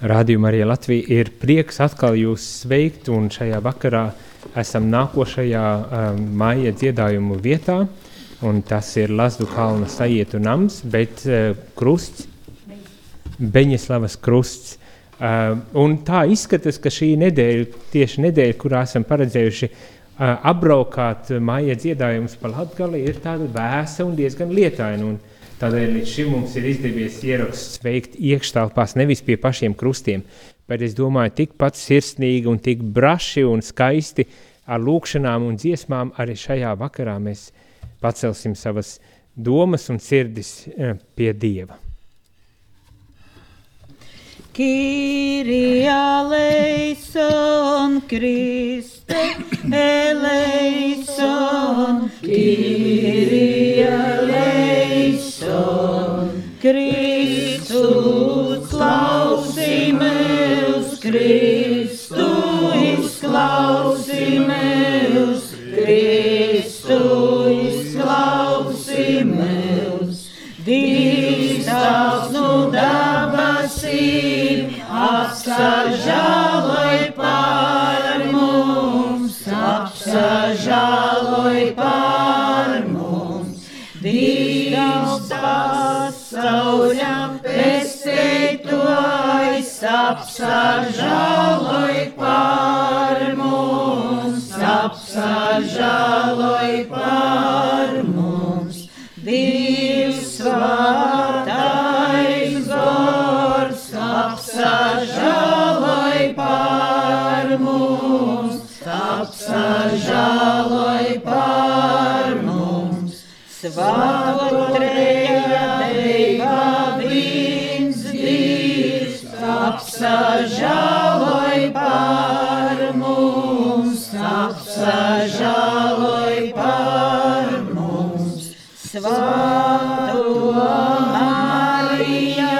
Rādījumā arī Latvija ir prieks atkal jūs sveikt, un šajā vakarā esam nākošajā um, māja dziedājumu vietā, un tas ir Lazdu kalna sajietu nams, bet uh, krusts, Beņislavas krusts. Uh, un tā izskatās, ka šī nedēļa, tieši nedēļa, kurā esam paredzējuši uh, apbraukāt māja dziedājumus pa Latgali, ir tāda vēsa un diezgan lietaina. Un, Tādēļ līdz šim mums ir izdevies ieraksts veikt iekštelpās nevis pie pašiem krustiem, bet es domāju tikpat sirsnīgi un tik braši un skaisti ar lūkšanām un dziesmām arī šajā vakarā mēs pacelsim savas domas un sirdis eh, pie Dieva. Kyrie eleison, Christe eleison, Kyrie eleison, Kristus klausi meus, Kristu izklausi apsažāloj par mums, apsažāloj par mums. Dievs svētais gors, apsažāloj par mums, apsažāloj par mums. Svāto apsažāloj par mums, apsažāloj par mums. Svāto Marija,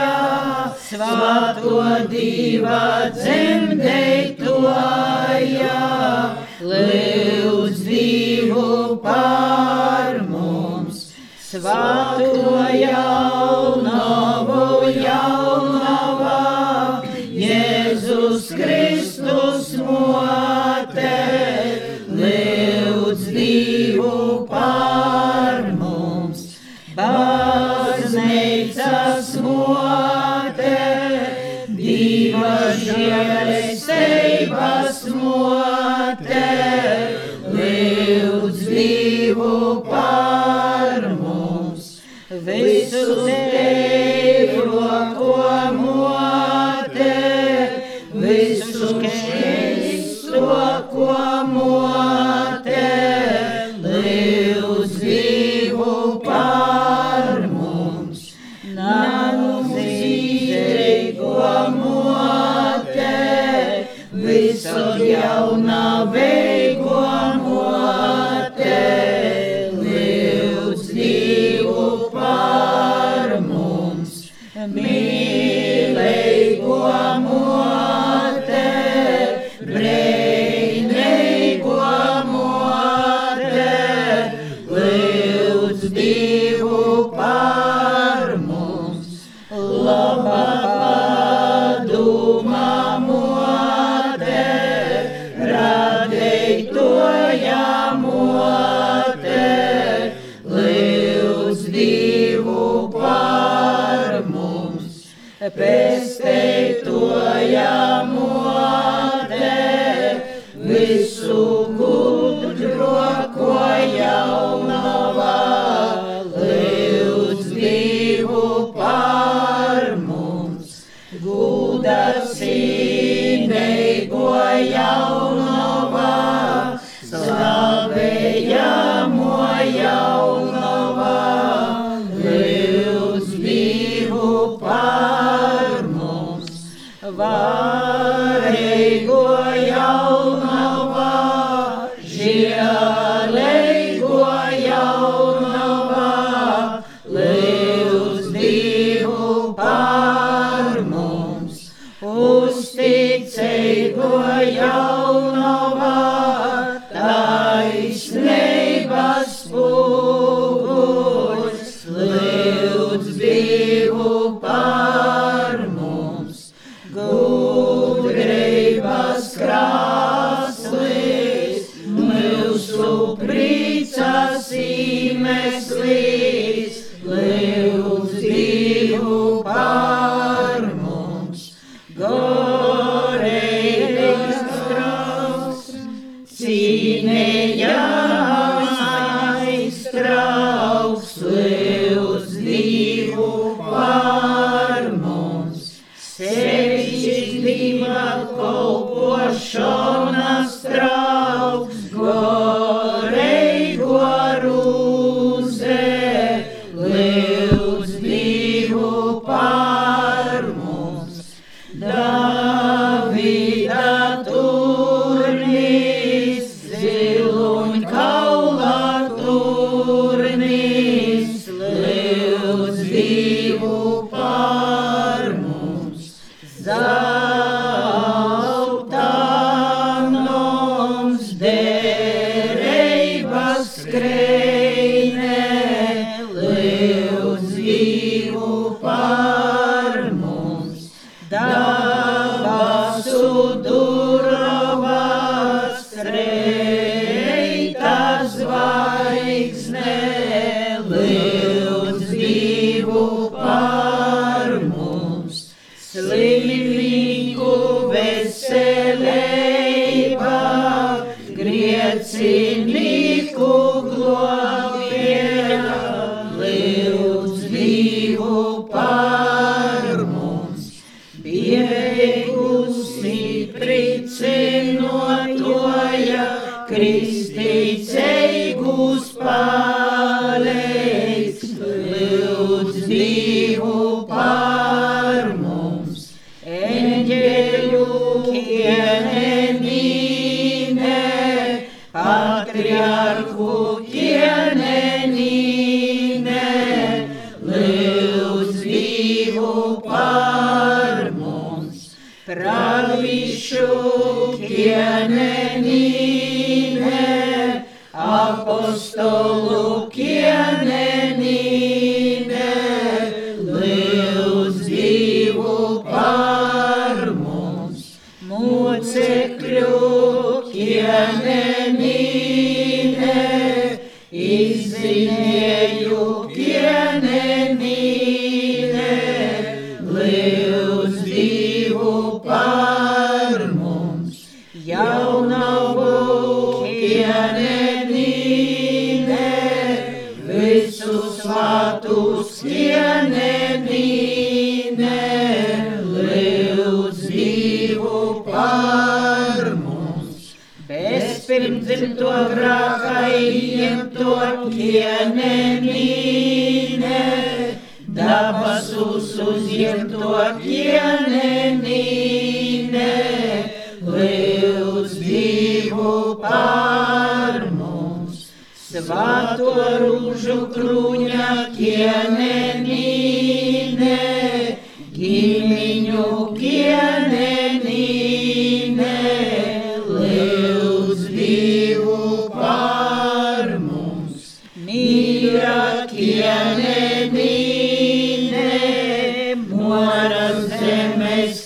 svāto Dieva dzemdētoja, 啊。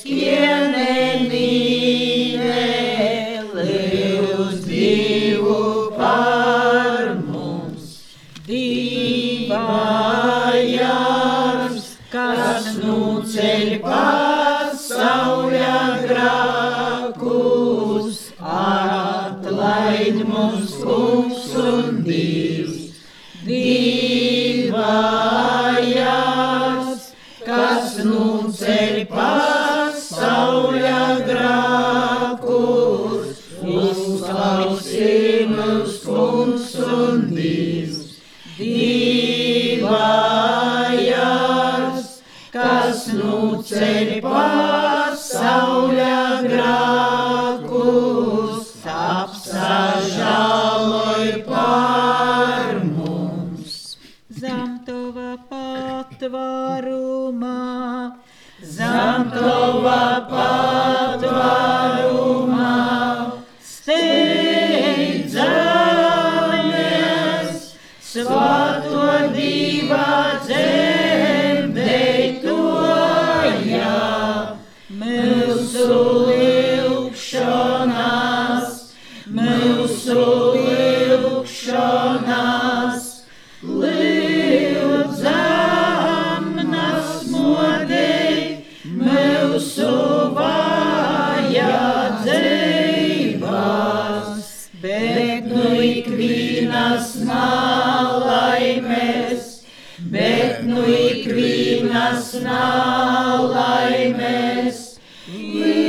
Zemes We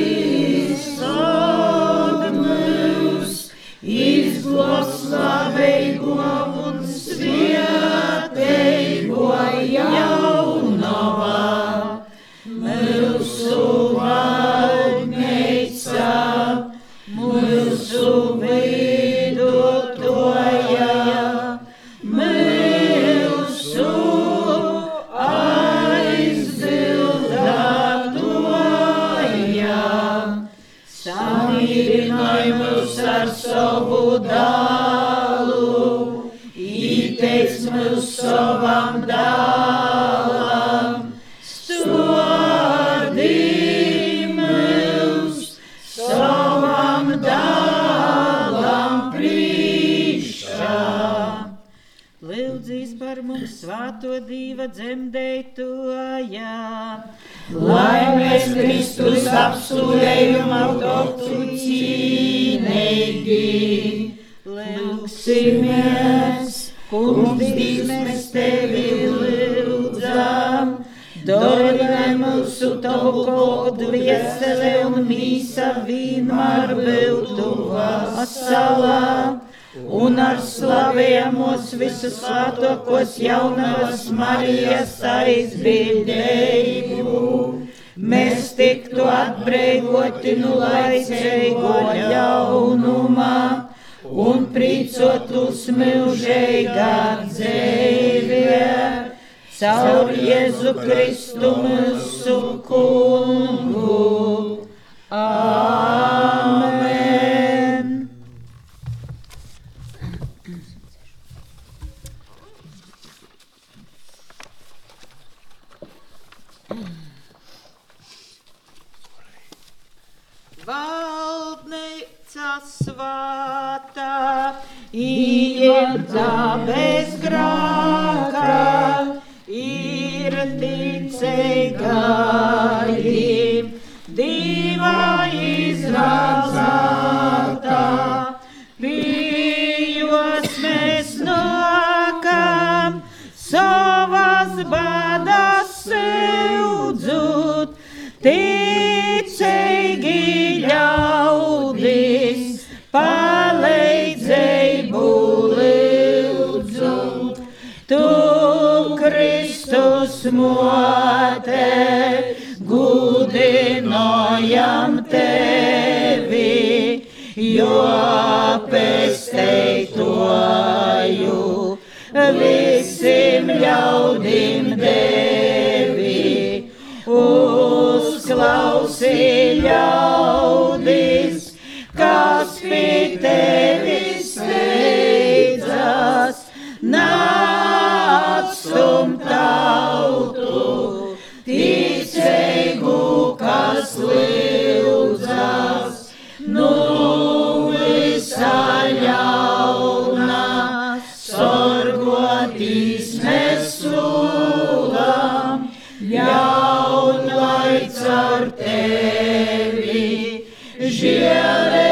Kristus apsūlējumā toptu cīnīgi, lūksimies, kungs mēs tevi lūdzam, dodai mūsu tavu kodu viesele un mīsa vienmēr būtu vasalā. Un ar slavējamos visus svētokos jaunavas Marijas aizbildējumu, mēs tiktu atbrīvoti no laicīgo ļaunumā un priecotus mūžīgā dzīvē. Caur Jēzu Kristu mūsu kungu. Tevi, žēlestību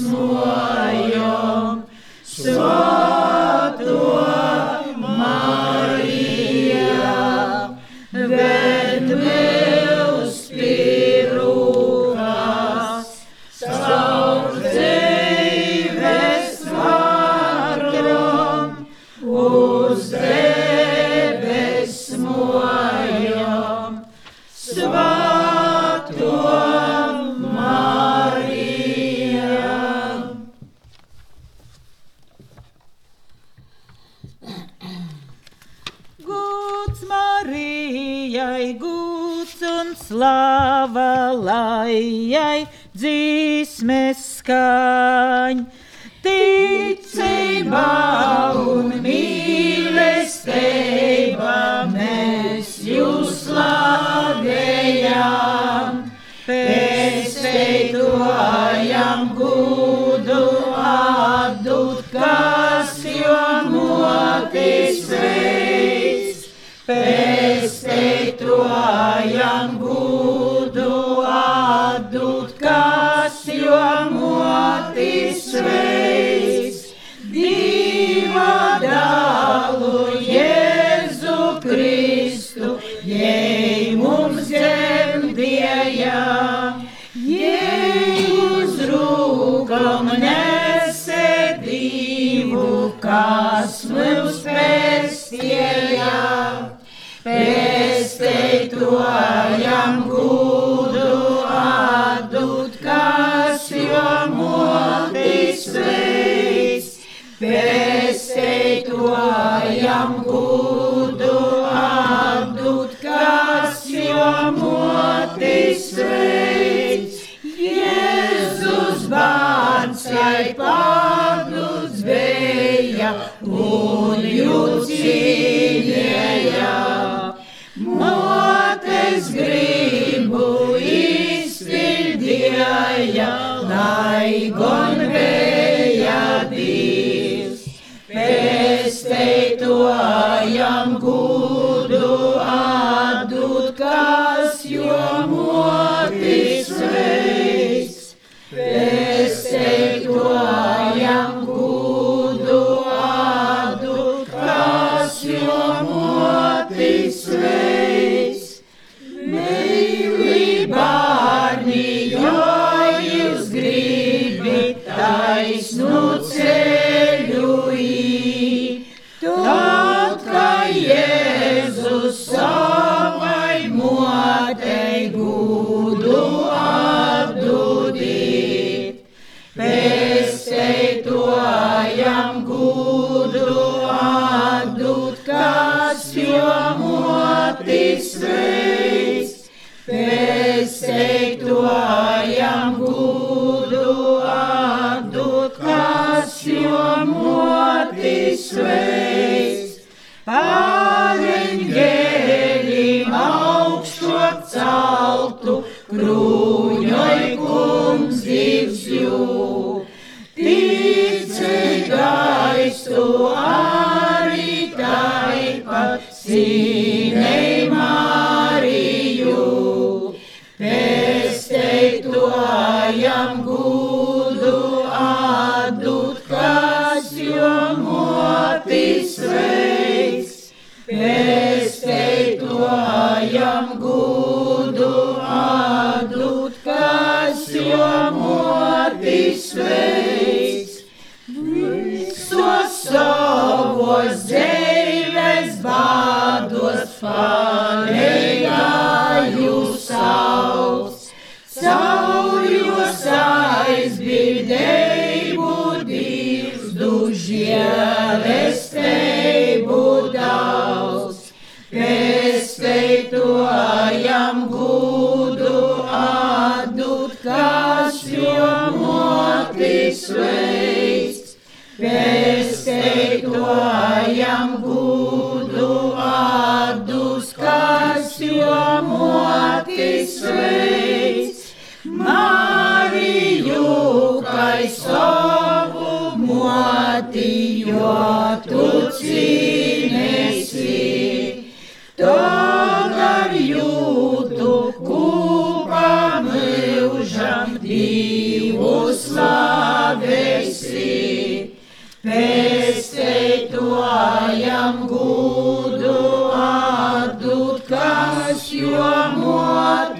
debes Tango. It's a dice to.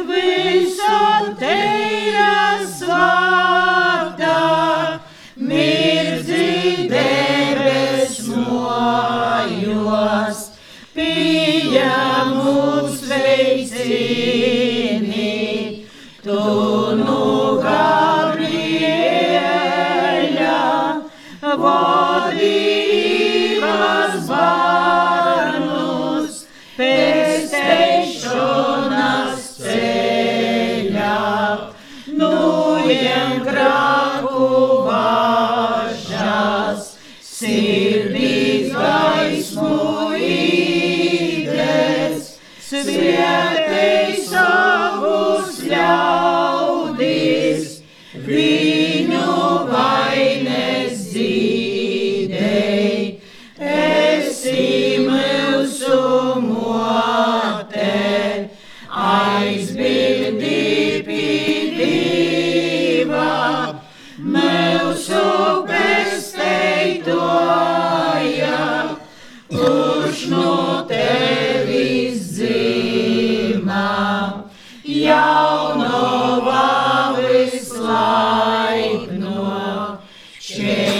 visu teira svāta, mirdzi debes mojos, pie mūsu veicīt. Yeah.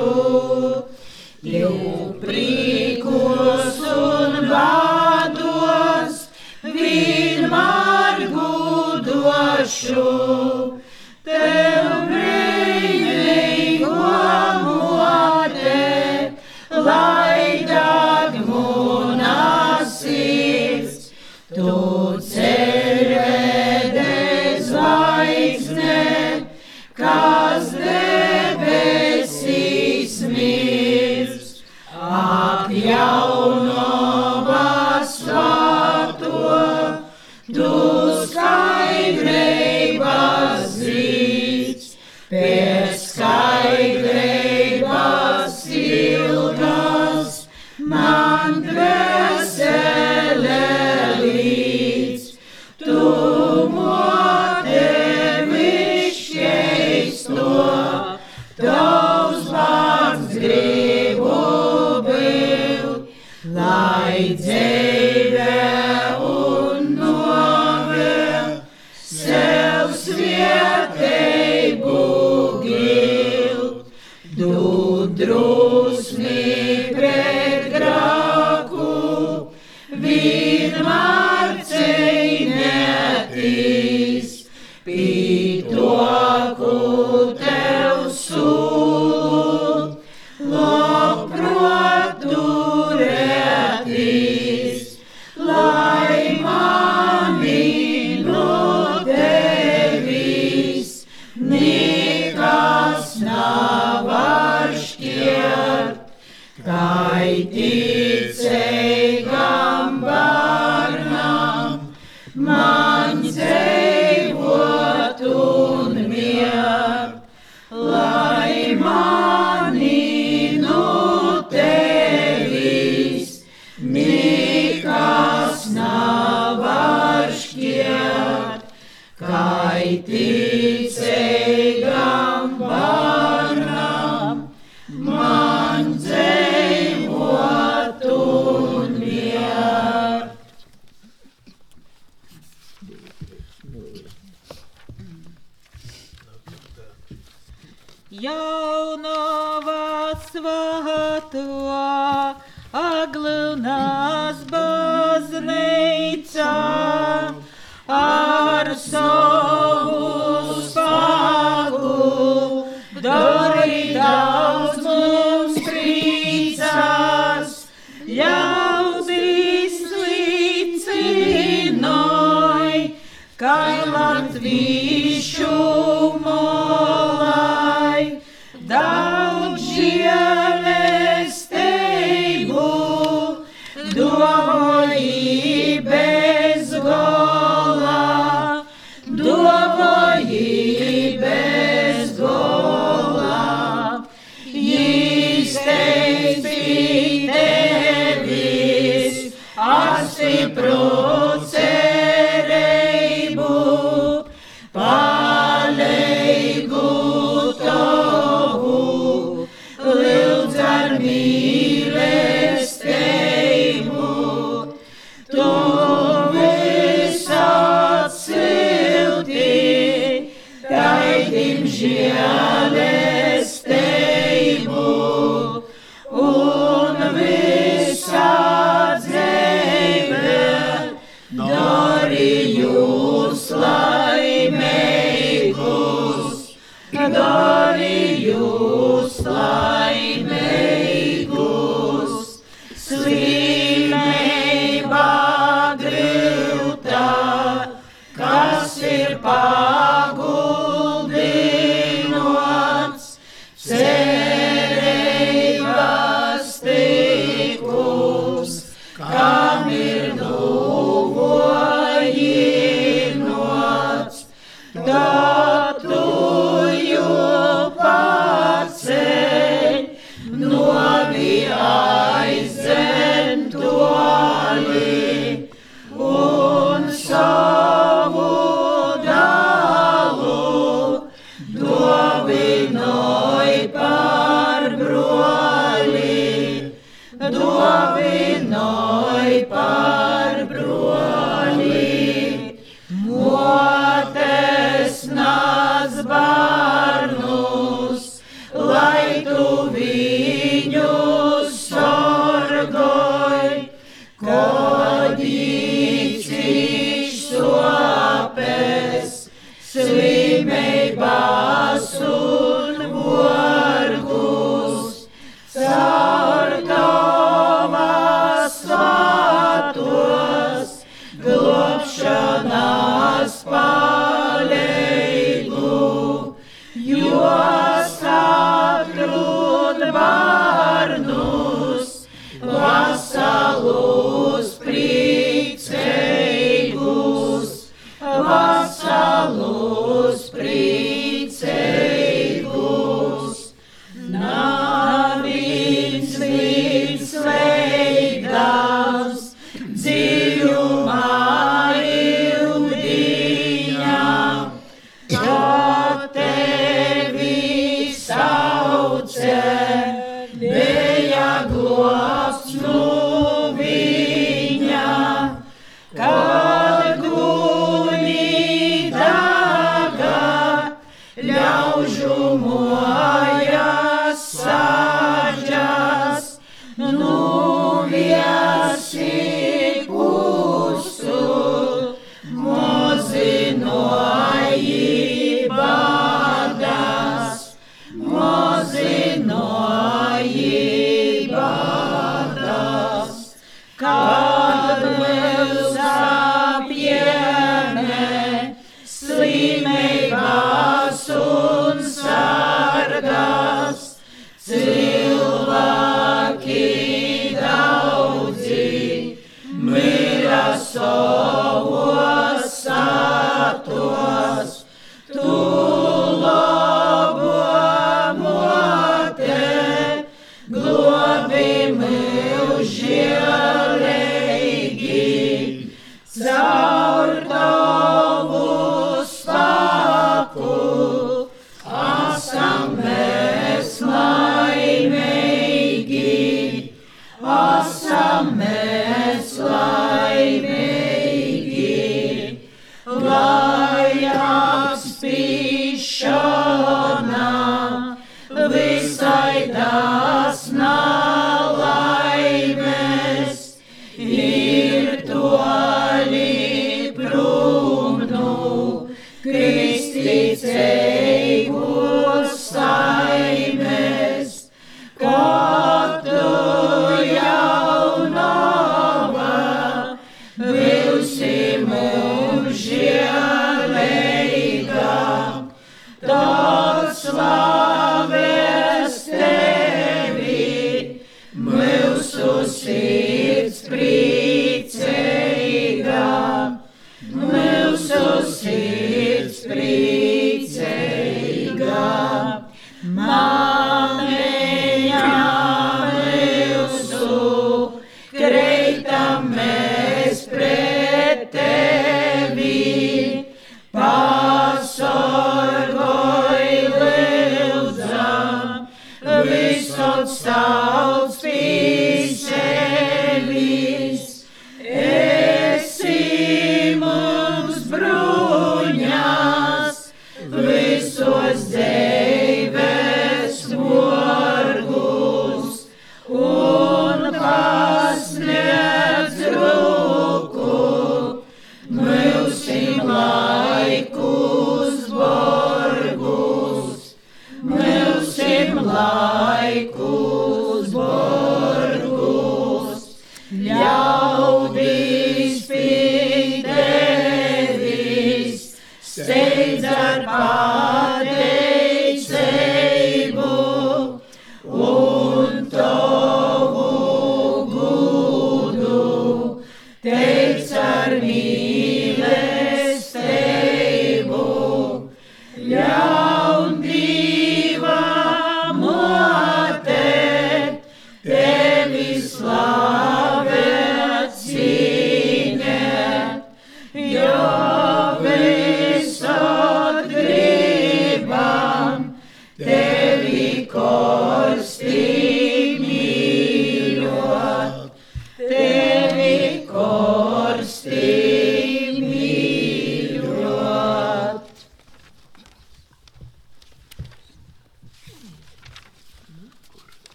Cristo, primo.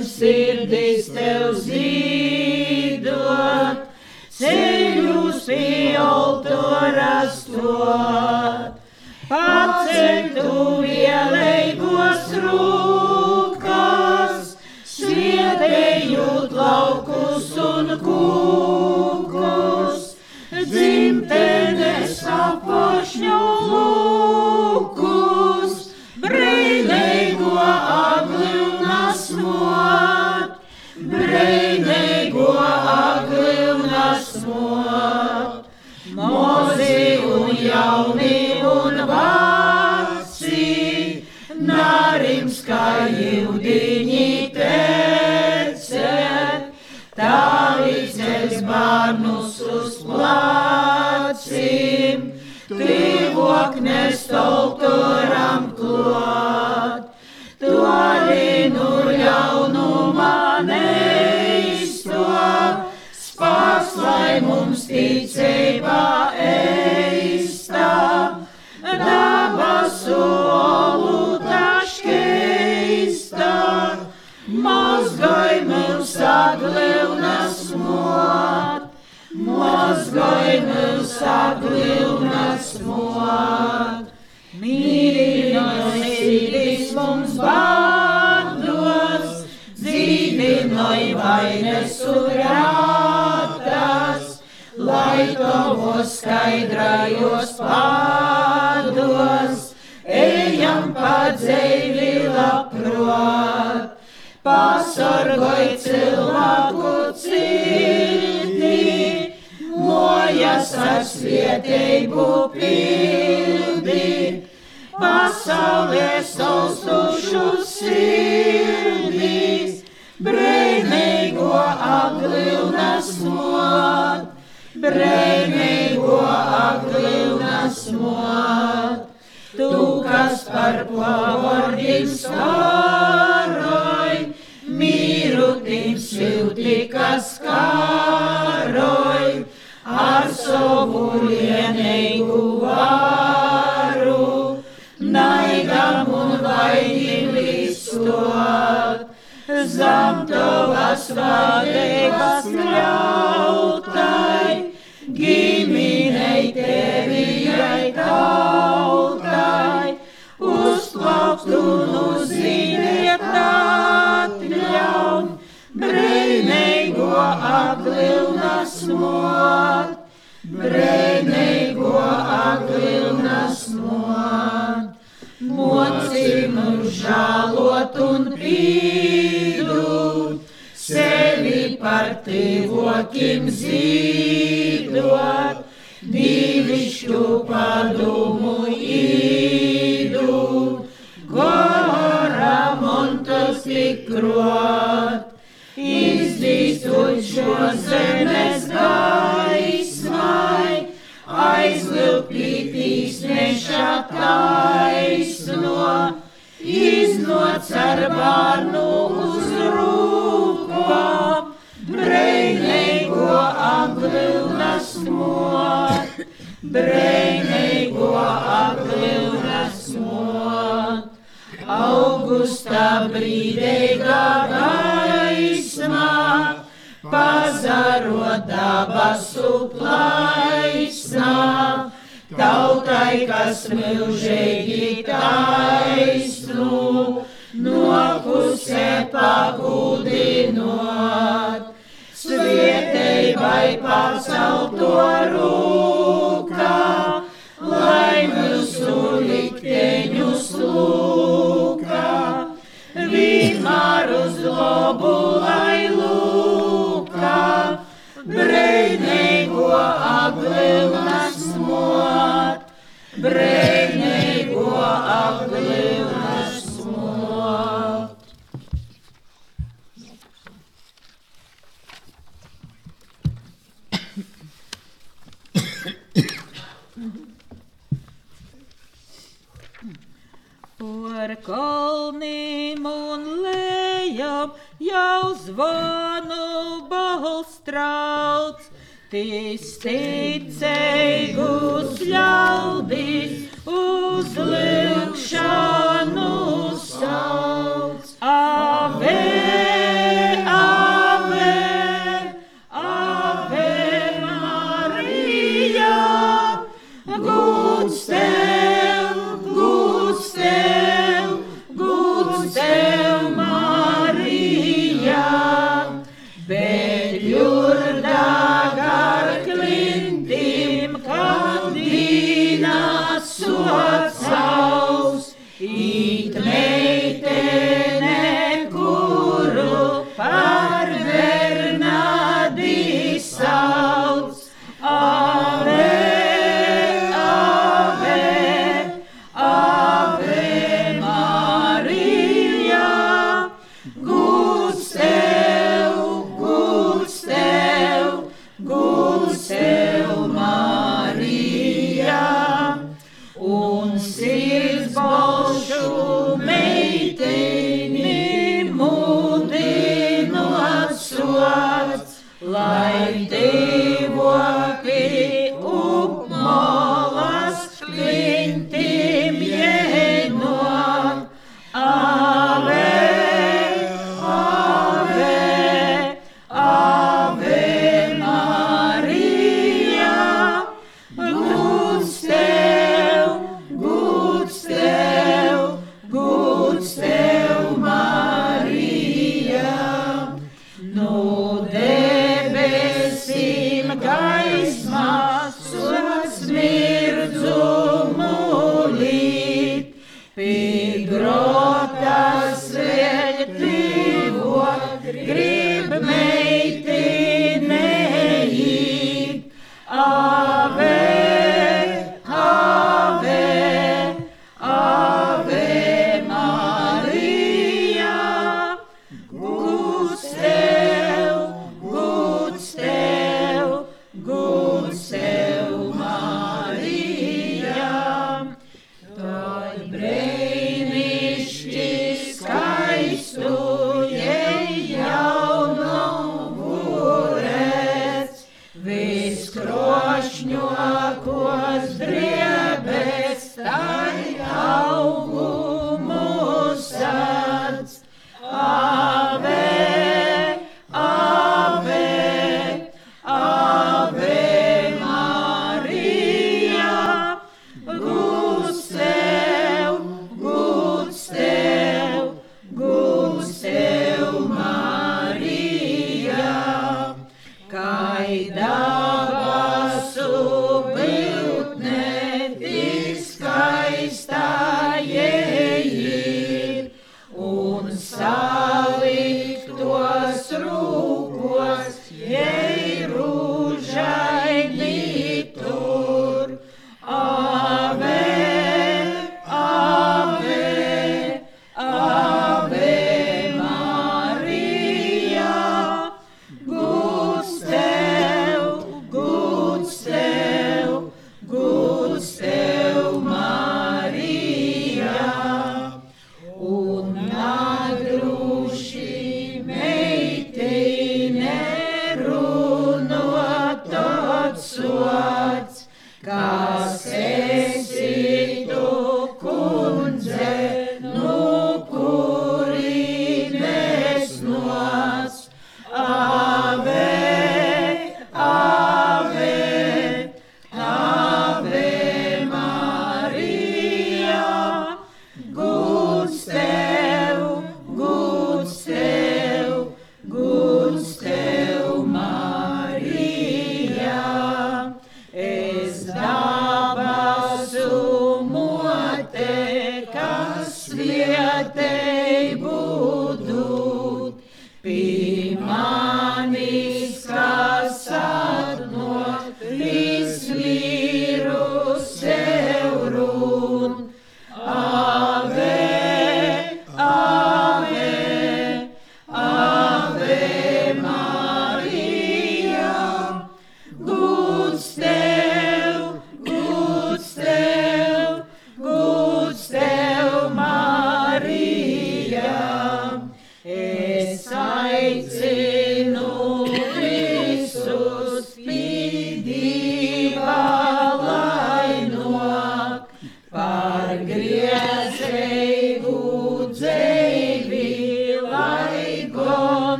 Atnesem sirdis tev zīdot, ceļus pie altora stot. Nestolturam klāt, tolinu ļaunumā neisto, spāks lai mums ticībā eistā, dabasu olūtā škeistā, mazgai mums aglivnas mot, mazgai mums aglivnas mot. Bārdos, dzīvinoj vainas un rātas, lai tavos skaidrajos pārdos, ejam pa dzēvi labprot, pasargoj cilvēku cilti, mojas ar svieteibu pildi, pasaulē saustušu sirdīs, brēnīgo aglilnas mot, brēnīgo aglilnas mot. Tu, kas par pavardīm skāroj, mīru tim silti, kas skāroj, ar savu lienīgu zem tavas vadības ļautai, giminei tevijai tautai, uzplaukt un uzziniet atļaun, brīnīgo aglilnas mot, brīnīgo aglilnas mot. Mocim žālot un pīdūt, sevi par tīvokim zīdot, divišķu padomu īdūt, gora montas tikrot, izdīstot šo zemes gaismai, aizvilpītīs neša taisno, iznoc ar bārnu uz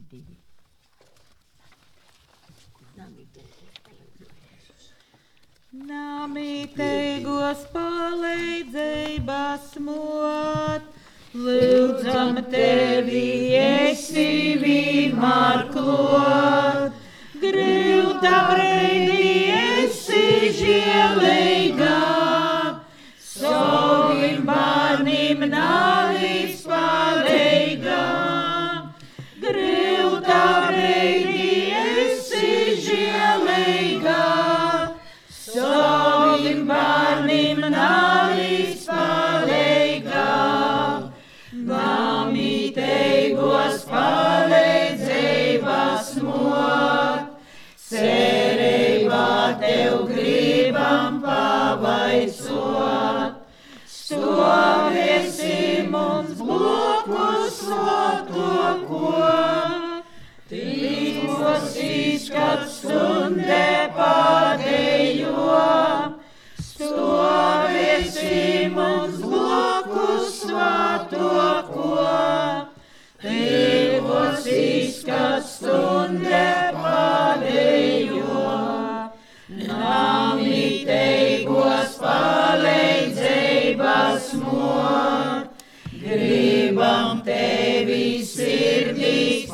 Divi. Namīteigos palīdzības mot, lūdzam tevi esi vienmēr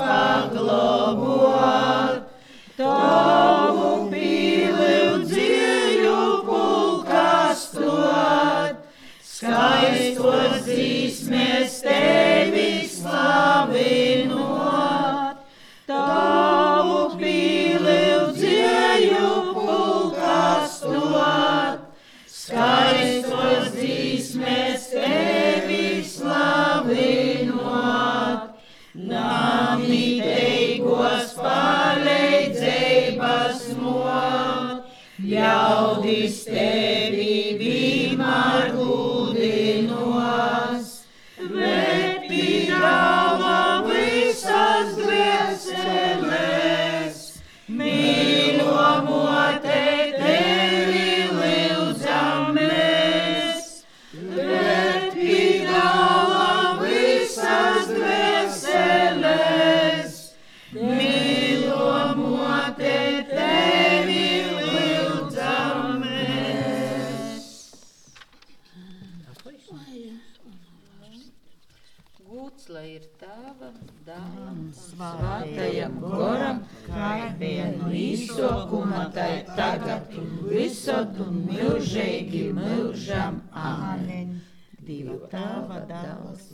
sirdīs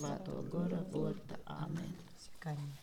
louvado agora, agora. Amém. Amém.